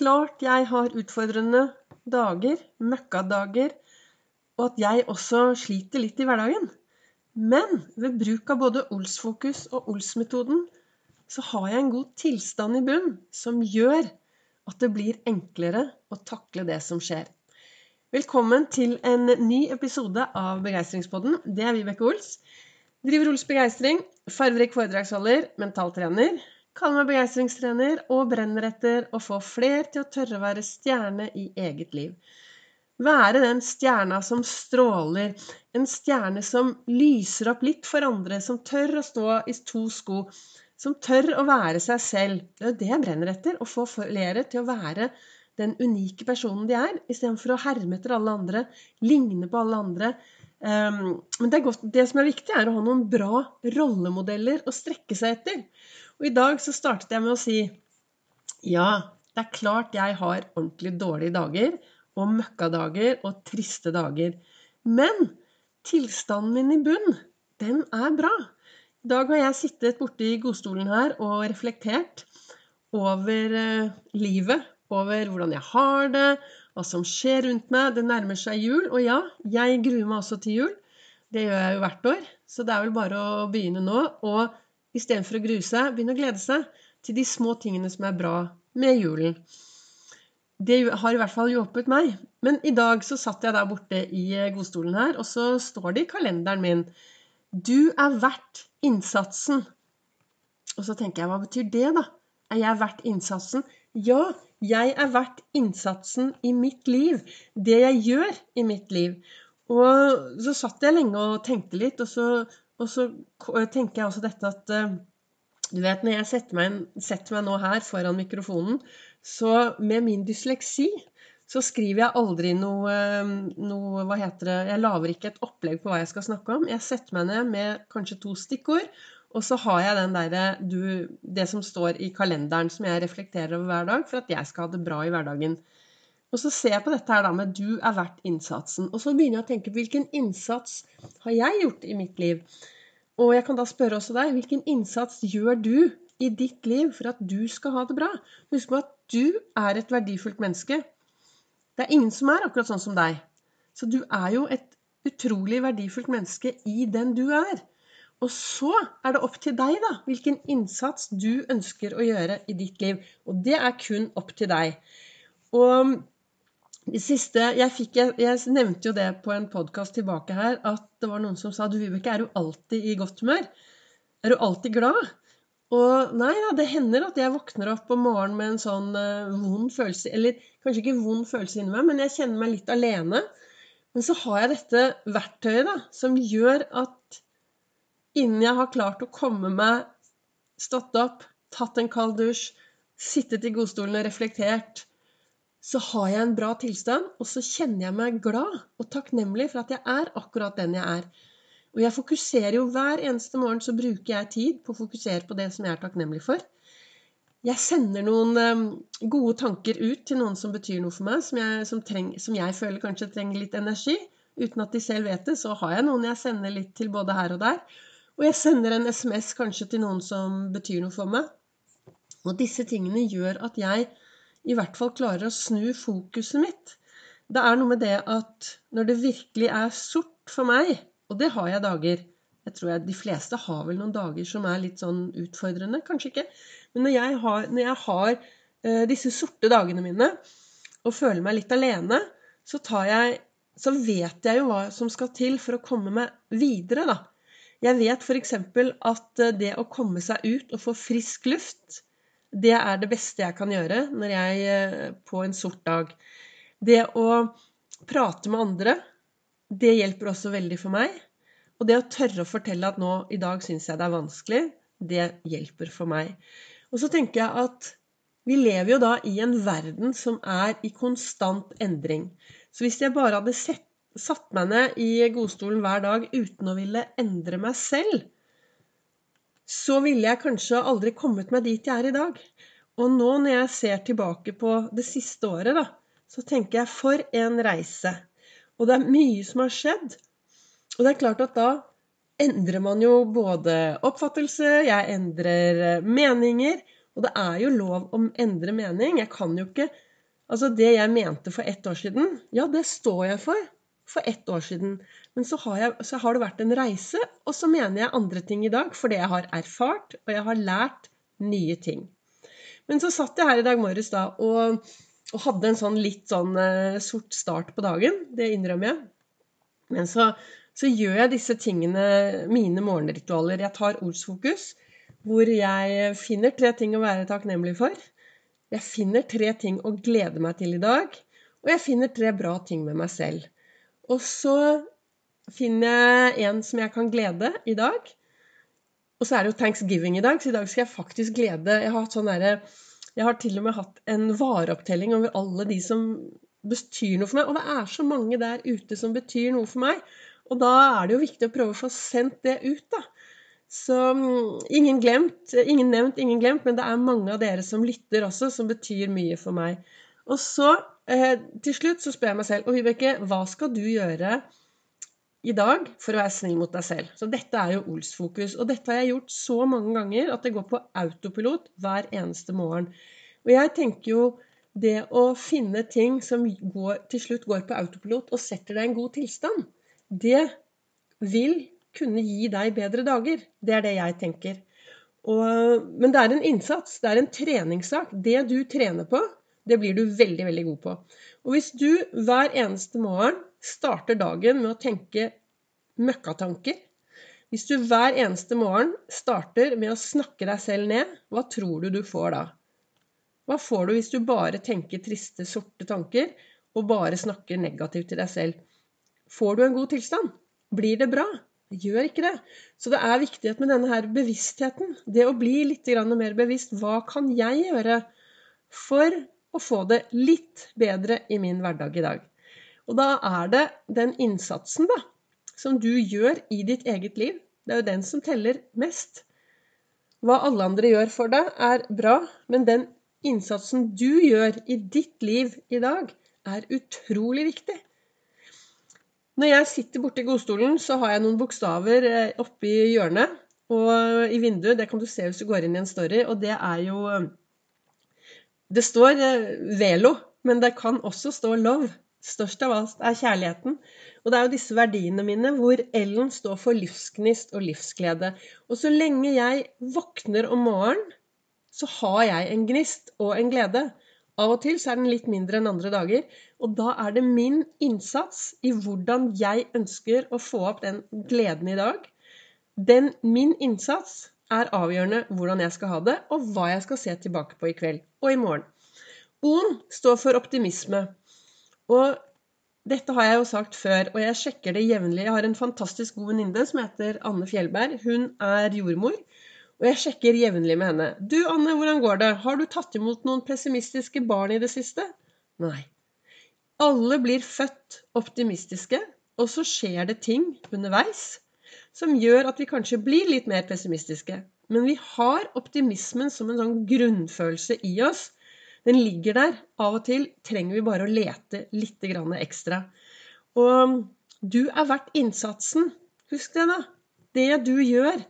klart jeg har utfordrende dager, møkkadager, og at jeg også sliter litt i hverdagen. Men ved bruk av både Ols-fokus og Ols-metoden så har jeg en god tilstand i bunn som gjør at det blir enklere å takle det som skjer. Velkommen til en ny episode av Begeistringspodden. Det er Vibeke Ols. Driver Ols Begeistring, farverik foredragsholder, mentaltrener. Kaller meg begeistringstrener og brenner etter å få fler til å tørre å være stjerne i eget liv. Være den stjerna som stråler, en stjerne som lyser opp litt for andre, som tør å stå i to sko, som tør å være seg selv. Det er det jeg brenner etter. Å få flere til å være den unike personen de er, istedenfor å herme etter alle andre, ligne på alle andre. Um, men det, det, som er viktig, er å ha noen bra rollemodeller å strekke seg etter. Og i dag så startet jeg med å si ja, det er klart jeg har ordentlig dårlige dager og møkkadager og triste dager. Men tilstanden min i bunn, den er bra. I dag har jeg sittet borte i godstolen her og reflektert over eh, livet, over hvordan jeg har det, hva som skjer rundt meg. Det nærmer seg jul, og ja, jeg gruer meg også til jul. Det gjør jeg jo hvert år, så det er vel bare å begynne nå. Og istedenfor å grue seg, begynne å glede seg til de små tingene som er bra med julen. Det har i hvert fall hjulpet meg. Men i dag så satt jeg der borte i eh, godstolen her, og så står det i kalenderen min Du er verdt innsatsen. Og så tenker jeg, hva betyr det, da? Er jeg verdt innsatsen? Ja, jeg er verdt innsatsen i mitt liv. Det jeg gjør i mitt liv. Og så satt jeg lenge og tenkte litt, og så, og så tenker jeg også dette at eh, Du vet, når jeg setter meg, setter meg nå her foran mikrofonen, så med min dysleksi så skriver jeg aldri noe, noe, Hva heter det Jeg lager ikke et opplegg på hva jeg skal snakke om. Jeg setter meg ned med kanskje to stikkord, og så har jeg den der, det som står i kalenderen, som jeg reflekterer over hver dag for at jeg skal ha det bra i hverdagen. Og så ser jeg på dette her da med 'du er verdt innsatsen'. Og så begynner jeg å tenke hvilken innsats har jeg gjort i mitt liv? Og jeg kan da spørre også deg hvilken innsats gjør du i ditt liv for at du skal ha det bra? Husk på at du er et verdifullt menneske. Det er ingen som er akkurat sånn som deg. Så du er jo et utrolig verdifullt menneske i den du er. Og så er det opp til deg, da, hvilken innsats du ønsker å gjøre i ditt liv. Og det er kun opp til deg. Og siste Jeg, fikk, jeg, jeg nevnte jo det på en podkast tilbake her, at det var noen som sa Du, Vibeke, er du alltid i godt humør? Er du alltid glad? Og nei da, det hender at jeg våkner opp om morgenen med en sånn uh, vond følelse Eller kanskje ikke vond følelse inni meg, men jeg kjenner meg litt alene. Men så har jeg dette verktøyet da, som gjør at innen jeg har klart å komme meg Stått opp, tatt en kald dusj, sittet i godstolen og reflektert, så har jeg en bra tilstand, og så kjenner jeg meg glad og takknemlig for at jeg er akkurat den jeg er. Og jeg fokuserer jo hver eneste morgen så bruker jeg tid på å fokusere på det som jeg er takknemlig for. Jeg sender noen um, gode tanker ut til noen som betyr noe for meg, som jeg, som, treng, som jeg, føler kanskje trenger litt energi. Uten at de selv vet det, så har jeg noen jeg sender litt til både her og der. Og jeg sender en SMS kanskje til noen som betyr noe for meg. Og disse tingene gjør at jeg i hvert fall klarer å snu fokuset mitt. Det er noe med det at når det virkelig er sort for meg, og det har jeg dager. Jeg tror jeg, De fleste har vel noen dager som er litt sånn utfordrende. Kanskje ikke. Men når jeg har, når jeg har uh, disse sorte dagene mine og føler meg litt alene, så, jeg, så vet jeg jo hva som skal til for å komme meg videre, da. Jeg vet f.eks. at eh, det å komme seg ut og få frisk luft, det er det beste jeg kan gjøre når jeg eh, på en sort dag. Det å prate med andre, det hjelper også veldig for meg. Og det å tørre å fortelle at nå i dag syns jeg det er vanskelig, det hjelper for meg. Og så tenker jeg at vi lever jo da i en verden som er i konstant endring. Så hvis jeg bare hadde sett, satt meg ned i godstolen hver dag uten å ville endre meg selv, så ville jeg kanskje aldri kommet meg dit jeg er i dag. Og nå når jeg ser tilbake på det siste året, da, så tenker jeg for en reise. Og det er mye som har skjedd. Og det er klart at da endrer man jo både oppfattelse, jeg endrer eh, meninger. Og det er jo lov å endre mening. Jeg kan jo ikke Altså det jeg mente for ett år siden, ja, det står jeg for for ett år siden. Men så har, jeg, så har, det vært en reise, og så mener jeg andre ting i dag fordi jeg har erfart, og jeg har lært nye ting. Men så satt jeg her i dag morges da og, og hadde en sånn litt sånn uh, sort start på dagen. Det innrømmer jeg. Men så, så gjør jeg disse tingene, mine morgenritualer. Jeg tar ordsfokus, hvor jeg finner tre ting å være takknemlig for. Jeg finner tre ting å glede meg til i dag. Og jeg finner tre bra ting med meg selv. Og så finner jeg en som jeg kan glede i dag. Og så er det jo thanksgiving i dag, så i dag skal jeg faktisk glede. Jeg har, sånn der, jeg har til og med hatt en vareopptelling over alle de som betyr noe for meg. Og det er så mange der ute som betyr noe for meg. Og da er det jo viktig å prøve å få sendt det ut, da. Så mm, ingen glemt, ingen nevnt, ingen glemt, men det er mange av dere som lytter også, som betyr mye for meg. Og så, eh, til slutt, så spør jeg meg selv Og Vibeke, hva skal du gjøre i dag for å være snill mot deg selv? Så dette er jo Ols-fokus. Og dette har jeg gjort så mange ganger at det går på autopilot hver eneste morgen. Og jeg tenker jo det å finne ting som går, til slutt går på autopilot og setter deg i en god tilstand, det vil kunne gi deg bedre dager. Det er det jeg tenker. Og, men det er en innsats. Det er en treningssak. Det du trener på, det blir du veldig, veldig god på. Og hvis du hver eneste morgen starter dagen med å tenke møkkatanker Hvis du hver eneste morgen starter med å snakke deg selv ned, hva tror du du får da? Hva får du hvis du bare tenker triste, sorte tanker og bare snakker negativt til deg selv? Får du en god tilstand? Blir det bra? gjør ikke det. Så det er viktig at med denne her bevisstheten, det å bli litt mer bevisst Hva kan jeg gjøre for å få det litt bedre i min hverdag i dag? Og da er det den innsatsen, da, som du gjør i ditt eget liv, det er jo den som teller mest. Hva alle andre gjør for deg, er bra, men den innsatsen du gjør i ditt liv i dag, er utrolig viktig. Når jeg sitter borti godstolen, så har jeg noen bokstaver eh, oppi hjørnet og i vinduet. Det kan du se hvis du går inn i en story. Og det er jo eh, Det står eh, Velo, men det kan også stå Love. Størst av alt er kjærligheten. Og det er jo disse verdiene mine hvor L-en står for livsgnist og livsglede. Og så lenge jeg våkner om morgenen, så har jeg en gnist og en glede. Av og til så er den litt mindre enn andre dager. Og da er det min innsats i hvordan jeg ønsker å få opp den gleden i dag. Den, min innsats er avgjørende hvordan jeg skal ha det, og hva jeg skal se tilbake på i kveld og i morgen. O-en står for optimisme. Og dette har jeg jo sagt før, og jeg sjekker det jevnlig. Jeg har en fantastisk god venninne som heter Anne Fjellberg. Hun er jordmor. Og jeg sjekker jevnlig med henne. 'Du, Anne, hvordan går det? Har du tatt imot noen pessimistiske barn i det siste?' Nei. Alle blir født optimistiske, og så skjer det ting underveis som gjør at vi kanskje blir litt mer pessimistiske. Men vi har optimismen som en sånn grunnfølelse i oss. Den ligger der. Av og til trenger vi bare å lete litt ekstra. Og du er verdt innsatsen. Husk det, da. Det du gjør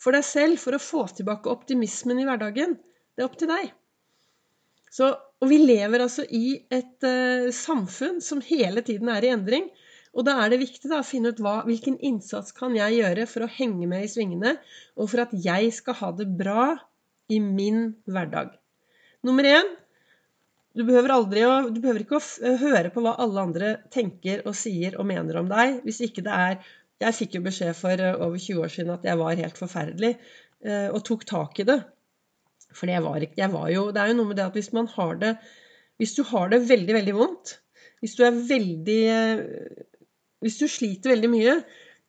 for deg selv for å få tilbake optimismen i hverdagen. Det er opp til deg. Så, og vi lever altså i et uh, samfunn som hele tiden er i endring. Og da er det viktig da, å finne ut hva, hvilken innsats kan jeg gjøre for å henge med i svingene, og for at jeg skal ha det bra i min hverdag. Nummer én du behøver, å, du behøver ikke å høre på hva alle andre tenker og sier og mener om deg, hvis ikke det er jeg fikk jo beskjed for eh, over 20 år siden at jeg var helt forferdelig, eh, og tok tak i det. For jeg var, jeg var jo Det er jo noe med det at hvis man har det Hvis du har det veldig, veldig vondt, hvis du er veldig eh, Hvis du sliter veldig mye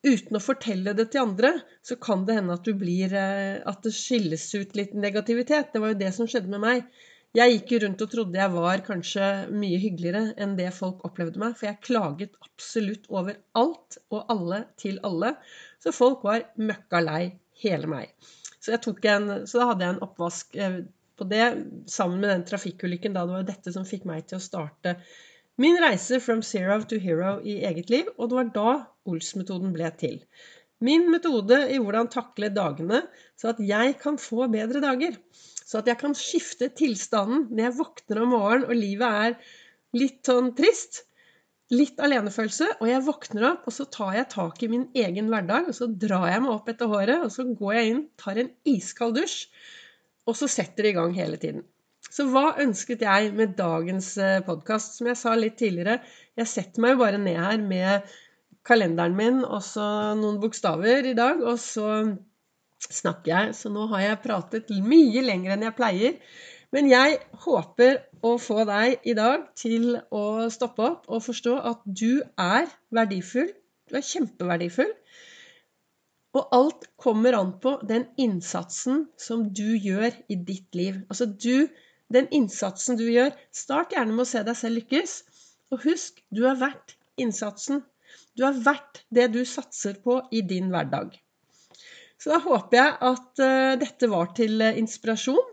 uten å fortelle det til andre, så kan det hende at blir At det skilles ut litt negativitet. Det var jo det som skjedde med meg. Jeg gikk jo rundt og trodde jeg var kanskje mye hyggeligere enn det folk opplevde meg, for jeg klaget absolutt over alt og alle til alle. Så folk var møkka lei hele meg. Så, en, så da hadde jeg en oppvask eh, på det sammen med den trafikkulykken. Da det var dette som fikk meg til å starte min reise from zero to hero i eget liv. Og det var da Ols-metoden ble til. Min metode i hvordan takle dagene så at jeg kan få bedre dager. Så at jeg kan skifte tilstanden når jeg våkner om morgenen og livet er litt sånn trist. Litt alenefølelse, og jeg våkner opp, og så tar jeg tak i min egen hverdag. Og så drar jeg meg opp etter håret, og så går jeg inn, tar en iskald dusj, og så setter det i gang hele tiden. Så hva ønsket jeg med dagens eh, podkast? Som jeg sa litt tidligere, jeg setter meg jo bare ned her med kalenderen min og så noen bokstaver i dag, og så snakker jeg. Så nå har jeg pratet mye lenger enn jeg pleier. Men jeg håper å få deg i dag til å stoppe opp og forstå at du er verdifull. Du er kjempeverdifull. Og alt kommer an på den innsatsen som du gjør i ditt liv. Altså du, den innsatsen du gjør Start gjerne med å se deg selv lykkes. Og husk, du er verdt innsatsen. Du er verdt det du satser på i din hverdag. Så da håper jeg at uh, dette var til uh, inspirasjon.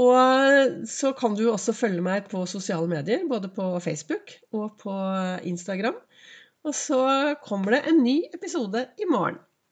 Og så kan du også følge meg på sosiale medier, både på Facebook og på Instagram. Og så kommer det en ny episode i morgen.